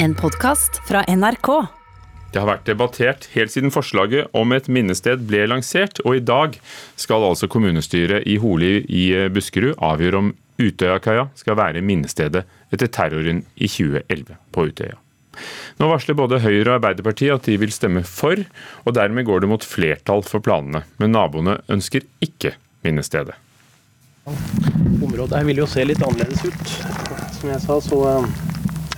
En podkast fra NRK. Det har vært debattert helt siden forslaget om et minnested ble lansert, og i dag skal altså kommunestyret i Holi i Buskerud avgjøre om Utøyakaia skal være minnestedet etter terroren i 2011 på Utøya. Nå varsler både Høyre og Arbeiderpartiet at de vil stemme for, og dermed går det mot flertall for planene. Men naboene ønsker ikke minnestedet. Området her vil jo se litt annerledes ut. Som jeg sa, så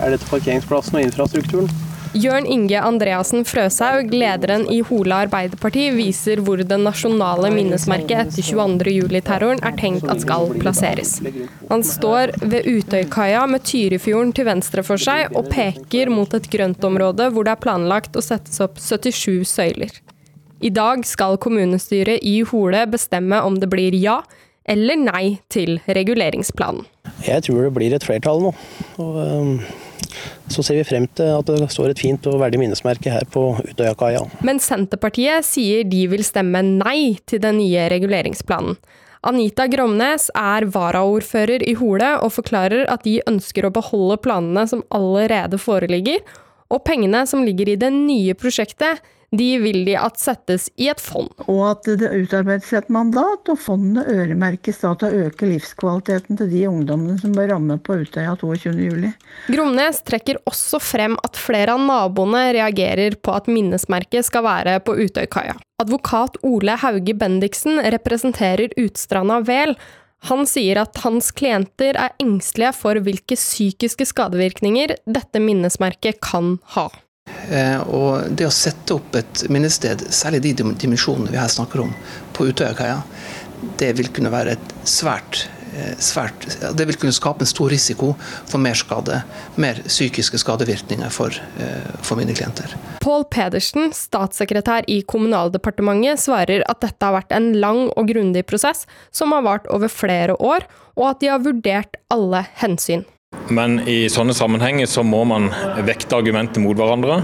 er dette parkeringsplassen og infrastrukturen. Jørn Inge Andreassen Frøshaug, lederen i Hola Arbeiderparti, viser hvor det nasjonale minnesmerket etter 22.07-terroren er tenkt at skal plasseres. Han står ved Utøykaia med Tyrifjorden til venstre for seg, og peker mot et grøntområde hvor det er planlagt å settes opp 77 søyler. I dag skal kommunestyret i Hole bestemme om det blir ja eller nei til reguleringsplanen. Jeg tror det blir et flertall nå. Og, eh, så ser vi frem til at det står et fint og verdig minnesmerke her på Utøyakaia. Men Senterpartiet sier de vil stemme nei til den nye reguleringsplanen. Anita Gromnes er varaordfører i Hole og forklarer at de ønsker å beholde planene som allerede foreligger, og pengene som ligger i det nye prosjektet, de vil de at settes i et fond. Og at det utarbeides et mandat, og fondet øremerkes da til å øke livskvaliteten til de ungdommene som bør ramme på Utøya 22.07. Gromnes trekker også frem at flere av naboene reagerer på at minnesmerket skal være på Utøykaia. Advokat Ole Hauge Bendiksen representerer Utstranda Vel. Han sier at hans klienter er engstelige for hvilke psykiske skadevirkninger dette minnesmerket kan ha. Eh, og det å sette opp et minnested, særlig de dimensjonene vi her snakker om, på Utøyakaia, det vil kunne være et svært eh, Svært, det vil kunne skape en stor risiko for mer skade, mer psykiske skadevirkninger for, eh, for mine klienter. Pål Pedersen, statssekretær i Kommunaldepartementet, svarer at dette har vært en lang og grundig prosess som har vart over flere år, og at de har vurdert alle hensyn. Men i sånne sammenhenger så må man vekte argumentene mot hverandre.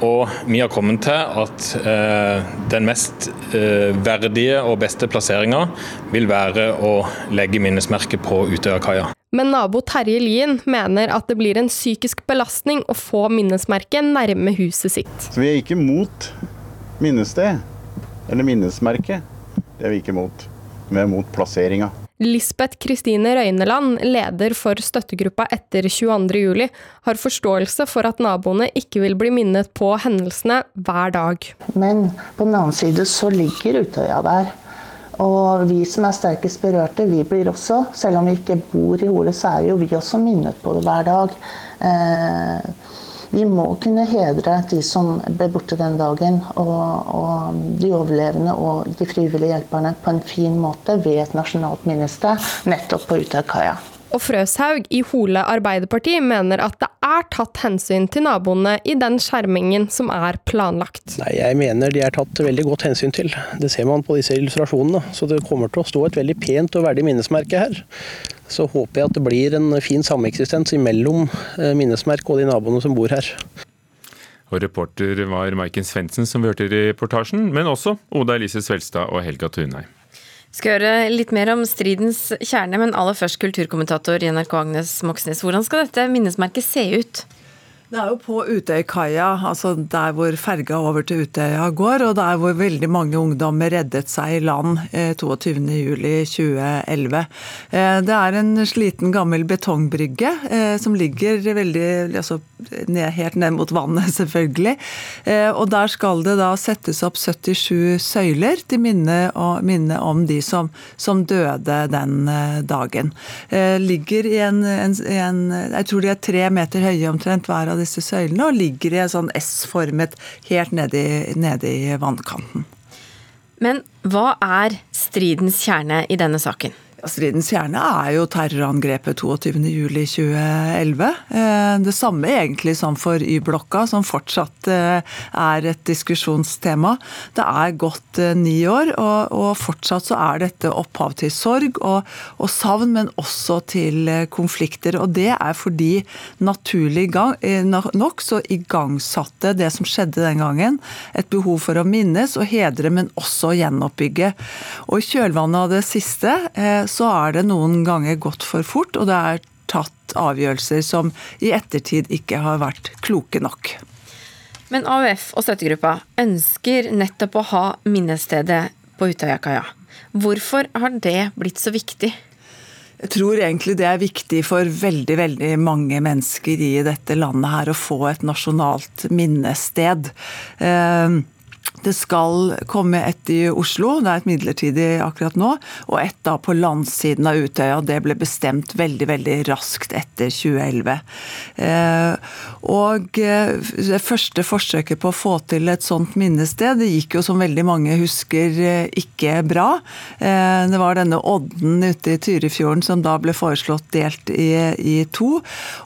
Og vi har kommet til at eh, den mest eh, verdige og beste plasseringa vil være å legge minnesmerket på Utøyakaia. Men nabo Terje Lien mener at det blir en psykisk belastning å få minnesmerket nærme huset sitt. Så vi er ikke mot minnested, eller minnesmerket. Det er vi ikke mot. Vi er mot plasseringa. Lisbeth Kristine Røyneland, leder for støttegruppa etter 22.07, har forståelse for at naboene ikke vil bli minnet på hendelsene hver dag. Men på den annen side så ligger Utøya der. Og vi som er sterkest berørte, vi blir også, selv om vi ikke bor i Hole, så er jo vi også minnet på det hver dag. Eh, vi må kunne hedre de som ble borte den dagen, og, og, de overlevende og de frivillige hjelperne på en fin måte ved et nasjonalt minnested nettopp på Utøykaia. Og Frøshaug i Hole Arbeiderparti mener at det er tatt hensyn til naboene i den skjermingen som er planlagt. Nei, Jeg mener de er tatt veldig godt hensyn til. Det ser man på disse illustrasjonene. Så det kommer til å stå et veldig pent og verdig minnesmerke her. Så håper jeg at det blir en fin sameksistens mellom minnesmerk minnesmerket og de naboene som bor her. Og Reporter var Maiken Svendsen, som vi hørte i reportasjen, men også Oda Elise Svelstad og Helga Tunheim. Skal høre litt mer om stridens kjerne, men aller først kulturkommentator i NRK Agnes Moxnes. Hvordan skal dette minnesmerket se ut? Det er jo på Utøykaia, altså der hvor ferga over til Utøya går, og der hvor veldig mange ungdommer reddet seg i land 22.07.2011. Eh, det er en sliten, gammel betongbrygge eh, som ligger veldig, altså, ned, helt ned mot vannet, selvfølgelig. Eh, og der skal det da settes opp 77 søyler til minne om de som, som, døde den dagen. Ligger i en, en, en, Jeg tror de er tre meter høye omtrent hver av disse søylene og ligger i en sånn S-formet helt nede i, vannkanten. Men hva er stridens kjerne i denne saken? Stridens kjerne er jo terrorangrepet 22.07.2011. Eh, det samme egentlig som for Y-blokka, som fortsatt eh, er et diskusjonstema. Det er gått eh, ni år, og, fortsatt så er dette opphav til sorg og, og savn, men også til konflikter. Og det er fordi naturlig gang, nok så igangsatte det som skjedde den gangen, et behov for å minnes og hedre, men også gjenoppbygge. Og i kjølvannet av det siste så er det noen ganger gått for fort, og det er tatt avgjørelser som i ettertid ikke har vært kloke nok. Men AUF og støttegruppa ønsker nettopp å ha minnestedet på Utøyakaia. Hvorfor har det blitt så viktig? Jeg tror egentlig det er viktig for veldig veldig mange mennesker i dette landet her å få et nasjonalt minnested. Eh, det skal komme ett i Oslo, det er et midlertidig akkurat nå, og et da på landsiden av Utøya. Det ble bestemt veldig veldig raskt etter 2011. Eh, og eh, det første forsøket på å få til et sånt minnested, det gikk jo som veldig mange husker eh, ikke bra. Det var denne odden ute i Tyrifjorden som da ble foreslått delt i, i to.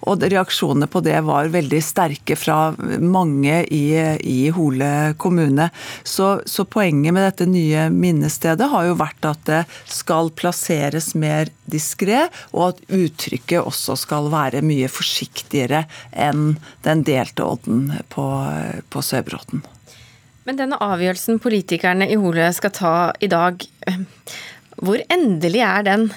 Og reaksjonene på det var veldig sterke fra mange i, i Hole kommune. Så, så, poenget med dette nye minnestedet har jo vært at det skal plasseres mer diskré, og at uttrykket også skal være mye forsiktigere enn den delte odden på, på Sørbråten. Men denne avgjørelsen politikerne i Holø skal ta i dag, hvor endelig er den?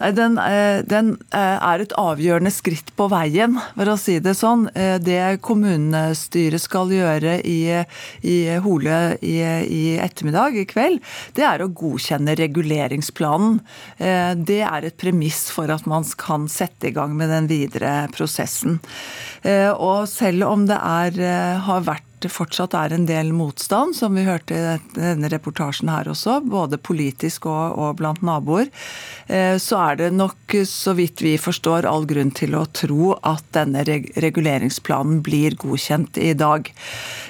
Nei, den, eh, den, eh, er et avgjørende skritt på veien, for å si det sånn. Eh, det kommunestyret skal gjøre i, i Hole i, i, ettermiddag, i kveld, det er å godkjenne reguleringsplanen. Det er et premiss for at man kan sette i gang med den videre prosessen. Og selv om det er, har vært det fortsatt er en del motstand, som vi hørte i denne reportasjen her også, både politisk og, og, blant naboer, eh, så er det nok, så vidt vi forstår, all grunn til å tro at denne reguleringsplanen blir godkjent i dag.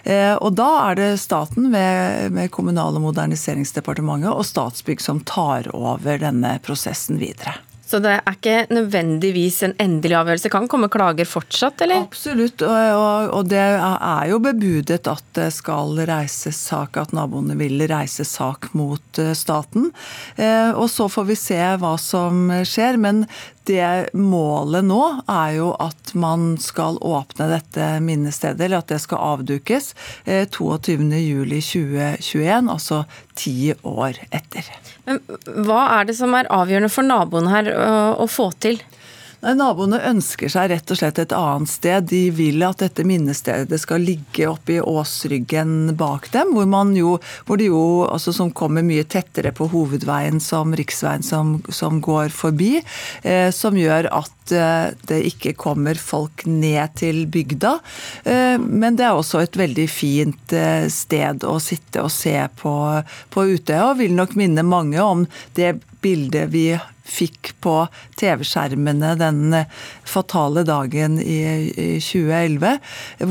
Eh, og da er det staten ved, med Kommunal- og moderniseringsdepartementet og Statsbygg som tar over denne prosessen videre. Så det er ikke nødvendigvis en endelig avgjørelse. Kan komme klager fortsatt, eller? Absolutt, og, og det er jo bebudet at det skal reises sak, at naboene vil reise sak mot eh, staten. Eh, og så får vi se hva som skjer. Men det målet nå er jo at man skal åpne dette minnestedet, eller at det skal avdukes 22.07.2021, eh, altså ti år etter. Men hva er det som er avgjørende for naboene her å få til? Nei, Naboene ønsker seg rett og slett et annet sted. De vil at dette minnestedet skal ligge oppe i åsryggen bak dem, hvor, man jo, hvor de jo, altså som kommer mye tettere på hovedveien som riksveien som, som går forbi. Eh, som gjør at eh, det ikke kommer folk ned til bygda. Eh, men det er også et veldig fint eh, sted å sitte og se på, på Utøya, og vil nok minne mange om det bildet vi fikk på TV-skjermene den fatale dagen i 2011,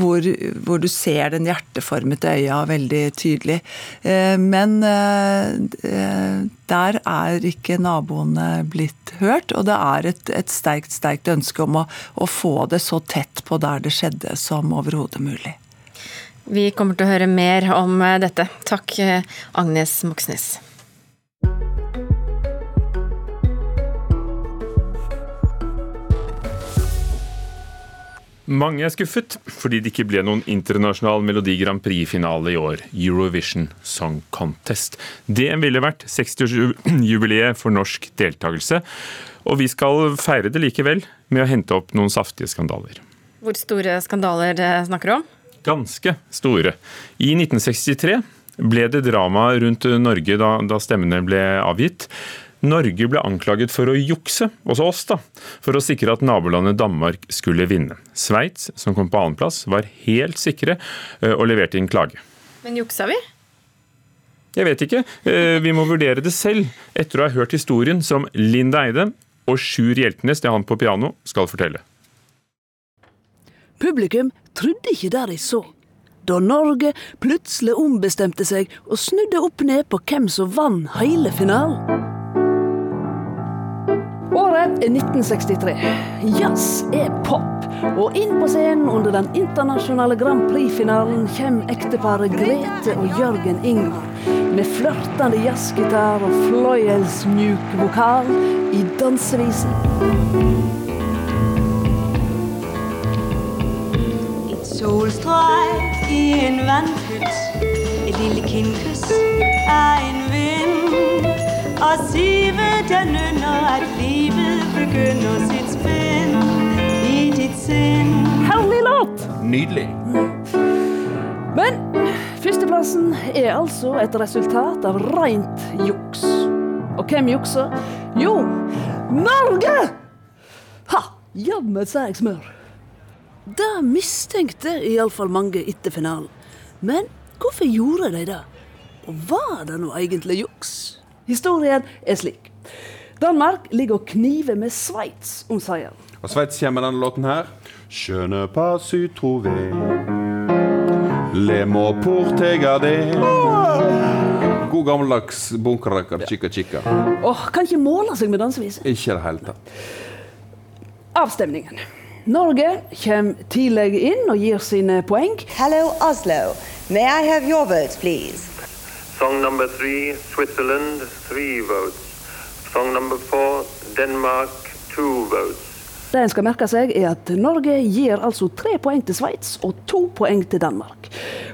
hvor, hvor, du ser den hjerteformete øya veldig tydelig. Eh, men eh, der er ikke naboene blitt hørt, og det er et, et sterkt, sterkt ønske om å, å få det så tett på der det skjedde som overhodet mulig. Vi kommer til å høre mer om dette. Takk, Agnes Moxnes. Mange er skuffet fordi det ikke ble noen internasjonal Melodi Grand Prix-finale i år, Eurovision Song Contest. Det ville vært 60-årsjubileet for norsk deltakelse, og vi skal feire det likevel med å hente opp noen saftige skandaler. Hvor store skandaler eh, snakker du om? Ganske store. I 1963 ble det drama rundt Norge da, da stemmene ble avgitt. Norge ble anklaget for å jukse, også oss, da, for å sikre at nabolandet Danmark skulle vinne. Sveits, som kom på annenplass, var helt sikre eh, og leverte inn klage. Men juksa vi? Jeg vet ikke. Eh, vi må vurdere det selv, etter å ha hørt historien som Linda Eide og Sjur Hjeltnes, det er han på piano, skal fortelle. Publikum trodde ikke det de så. Da Norge plutselig ombestemte seg og snudde opp ned på hvem som vant hele finalen. Året er 1963. Jazz er pop. Og inn på scenen under den internasjonale Grand Prix-finalen kommer ekteparet Grete og Jørgen Ingvar med flørtende jazzgitar og fløyelsmjuk vokal i dansevisen. Et solstrøk i en vannpytt, et lille kindkyss er en vind. Sive den nynner at livet begynner sitt spinn. Herlig låt! Nydelig. Men førsteplassen er altså et resultat av rent juks. Og hvem jukser? Jo, Norge! Ha! Jammen sa jeg smør. Det mistenkte iallfall mange etter finalen. Men hvorfor gjorde de det? Og var det nå egentlig juks? Historien er slik. Danmark ligger og kniver med Sveits om seieren. Og Sveits kommer denne låten her. Je ne pas su trouver Le mo portegade. God gammeldags bunkerrakker chica chica. Åh, kan ikke måle seg med dansevise. Ikke i det hele tatt. Avstemningen. Norge kommer tidlig inn og gir sine poeng. Hello, Oslo. May I have your votes, please? Song number three, Switzerland, three votes. Song number four, Denmark, two votes. Det en skal merke seg, er at Norge gir altså tre poeng til Sveits og to poeng til Danmark.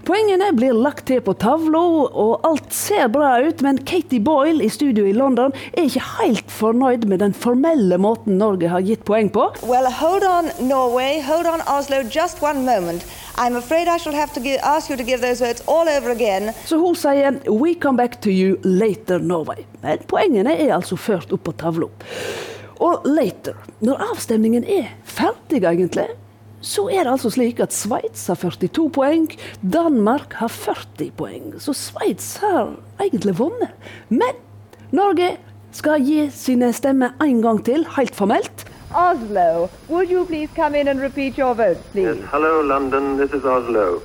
Poengene blir lagt til på tavla, og alt ser bra ut, men Katie Boyle i studio i London er ikke helt fornøyd med den formelle måten Norge har gitt poeng på. Well, hold on, Norway. Hold on, Oslo. Just one moment. I'm afraid I shall have to give, ask you to give those words all over again. Så hun sier 'We come back to you later, Norway'. Men poengene er altså ført opp på tavla. Og later, når avstemningen er ferdig, egentlig, så er det altså slik at Sveits har 42 poeng, Danmark har 40 poeng. Så Sveits har egentlig vunnet. Men Norge skal gi sine stemmer en gang til, helt formelt. Oslo, would you please come in and repeat your votes, please? Yes, hello, London. This is Oslo.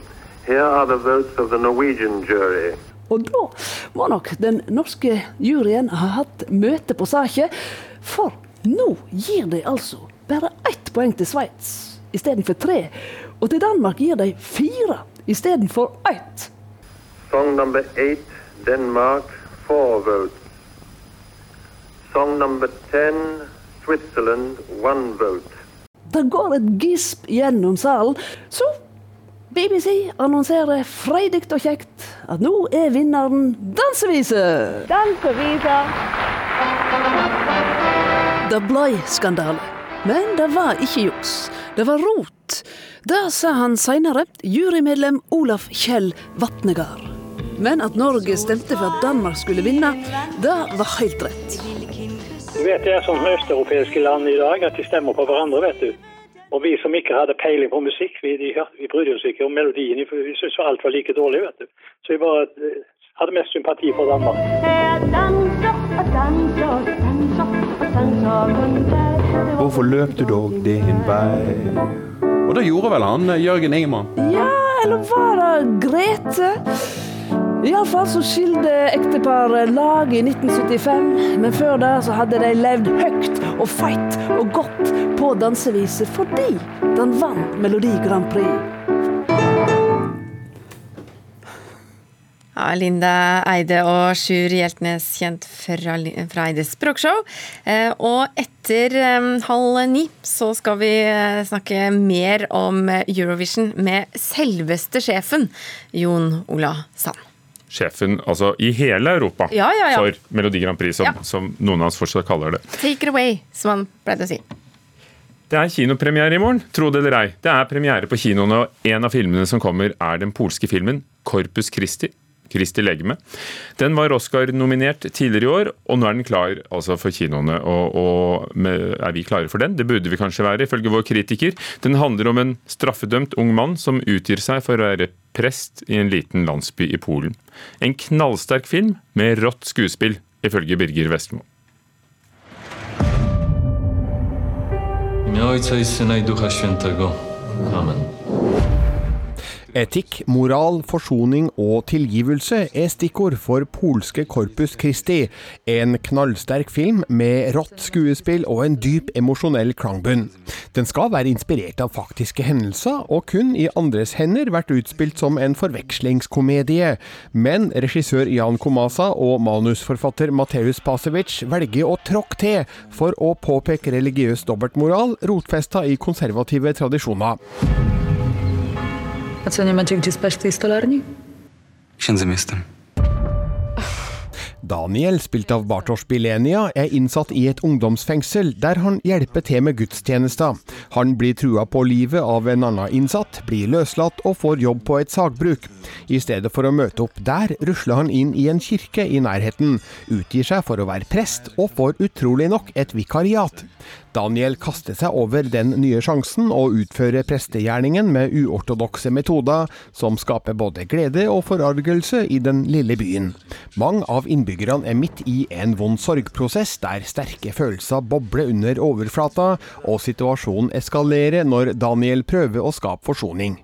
Here are the votes of the Norwegian jury. Og da må nok den norske juryen ha hatt møte på saken, for nå gir de altså bare ett poeng til Sveits istedenfor tre. Og til Danmark gir de fire istedenfor ett. Song number eight, Denmark, four votes. Song number ten, Switzerland, one vote. Det går et gisp gjennom salen, så BBC annonserer freidig og kjekt at nå er vinneren dansevise. Dansevise. Det ble skandale. Men det var ikke juks. Det var rot. Det sa han seinere, jurymedlem Olaf Kjell Vatnegard. Men at Norge stemte for at Danmark skulle vinne, det var helt rett. Du vet Det er sånn med østeuropeiske land i dag, at de stemmer på hverandre. vet du. Og vi som ikke hadde peiling på musikk, vi, de, vi brydde oss ikke om melodien. Vi syntes alt var like dårlig. vet du. Så vi bare eh, hadde mest sympati for Danmark. Hvorfor løp du dog din vei? Og det gjorde vel han, Jørgen Ingemann? Ja, eller var det Grete? Iallfall så skilte ekteparet lag i 1975, men før det så hadde de levd høyt og feit og godt på danseviset fordi den vant Melodi Grand Prix. Ja, Linda Eide og Sjur Hjeltnes, kjent fra, fra Eides språkshow. Eh, og etter eh, halv ni så skal vi eh, snakke mer om Eurovision med selveste sjefen, Jon Ola Sand. Sjefen altså i hele Europa Ja, ja, ja. for Melodi Grand Prix, som, som noen av oss fortsatt kaller det. Take it away, som han pleide å si. Det er kinopremiere i morgen, tro det eller ei. Det er premiere på kinoene, og en av filmene som kommer, er den polske filmen Corpus Christi. Kristi legeme. Den var Oscar-nominert tidligere i år, og nå er den klar altså, for kinoene. Og, og med, Er vi klare for den? Det burde vi kanskje være, ifølge vår kritiker. Den handler om en straffedømt ung mann som utgir seg for å være prest i en liten landsby i Polen. En knallsterk film med rått skuespill, ifølge Birger Vestmo. Amen. Etikk, moral, forsoning og tilgivelse er stikkord for polske Corpus Christi. En knallsterk film med rått skuespill og en dyp emosjonell klangbunn. Den skal være inspirert av faktiske hendelser, og kun i andres hender vært utspilt som en forvekslingskomedie. Men regissør Jan Komasa og manusforfatter Mateus Pasevic velger å tråkke til for å påpeke religiøs dobbeltmoral rotfesta i konservative tradisjoner. A co, nie macie gdzie spać w tej stolarni? Księdzem jestem. Daniel, spilt av Bartosz Bilenia, er innsatt i et ungdomsfengsel der han hjelper til med gudstjenester. Han blir trua på livet av en annen innsatt, blir løslatt og får jobb på et sagbruk. I stedet for å møte opp der, rusler han inn i en kirke i nærheten, utgir seg for å være prest og får utrolig nok et vikariat. Daniel kaster seg over den nye sjansen og utfører prestegjerningen med uortodokse metoder, som skaper både glede og forargelse i den lille byen. Mange av innbyggerne er midt i en vond sorgprosess, der sterke følelser bobler under overflata, og situasjonen eskalerer når Daniel prøver å skape forsoning.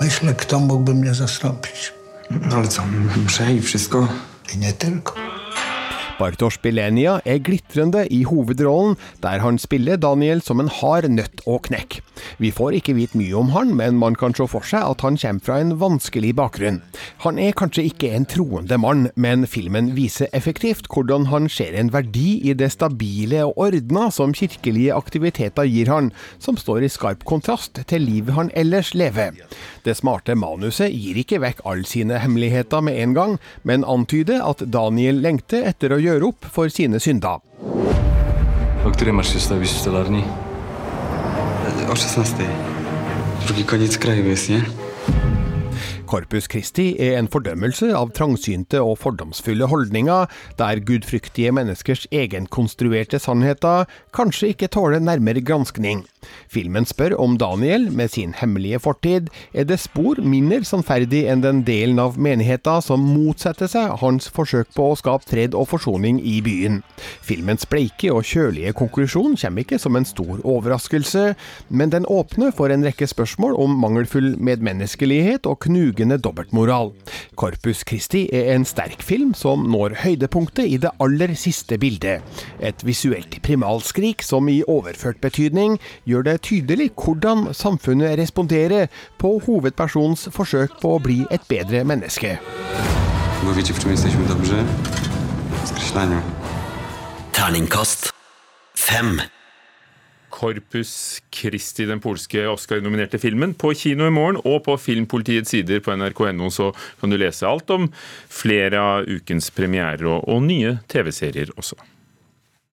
Myślę, kto mógłby mnie zastąpić. No ale co, muszę i wszystko? I nie tylko. Bartosz Bilenia er glitrende i hovedrollen, der han spiller Daniel som en hard nøtt å knekke. Vi får ikke vite mye om han, men man kan se for seg at han kommer fra en vanskelig bakgrunn. Han er kanskje ikke en troende mann, men filmen viser effektivt hvordan han ser en verdi i det stabile og ordna som kirkelige aktiviteter gir han, som står i skarp kontrast til livet han ellers lever. Det smarte manuset gir ikke vekk alle sine hemmeligheter med en gang, men antyder at Daniel lengter etter å gjøre opp for sine synder. Korpus której masz się stawić? O 16. Drugi koniec kraju jest, nie? Corpus Christi er en fordømmelse av trangsynte og fordomsfulle holdninger, der gudfryktige menneskers egenkonstruerte sannheter kanskje ikke tåler nærmere granskning. Filmen spør om Daniel, med sin hemmelige fortid, er det spor mindre sannferdig enn den delen av menigheten som motsetter seg hans forsøk på å skape fred og forsoning i byen. Filmens bleike og kjølige konklusjon kommer ikke som en stor overraskelse, men den åpner for en rekke spørsmål om mangelfull medmenneskelighet og knugende dobbeltmoral. Corpus Christi er en sterk film som når høydepunktet i det aller siste bildet. Et visuelt primalskrik som i overført betydning gjør det tydelig hvordan samfunnet responderer på hovedpersonens forsøk på å bli et bedre menneske. Korpus. Terningkast fem. Christi, den polske Oscar-nominerte filmen, på kino i morgen og på Filmpolitiets sider på nrk.no så kan du lese alt om flere av ukens premierer og, og nye TV-serier også.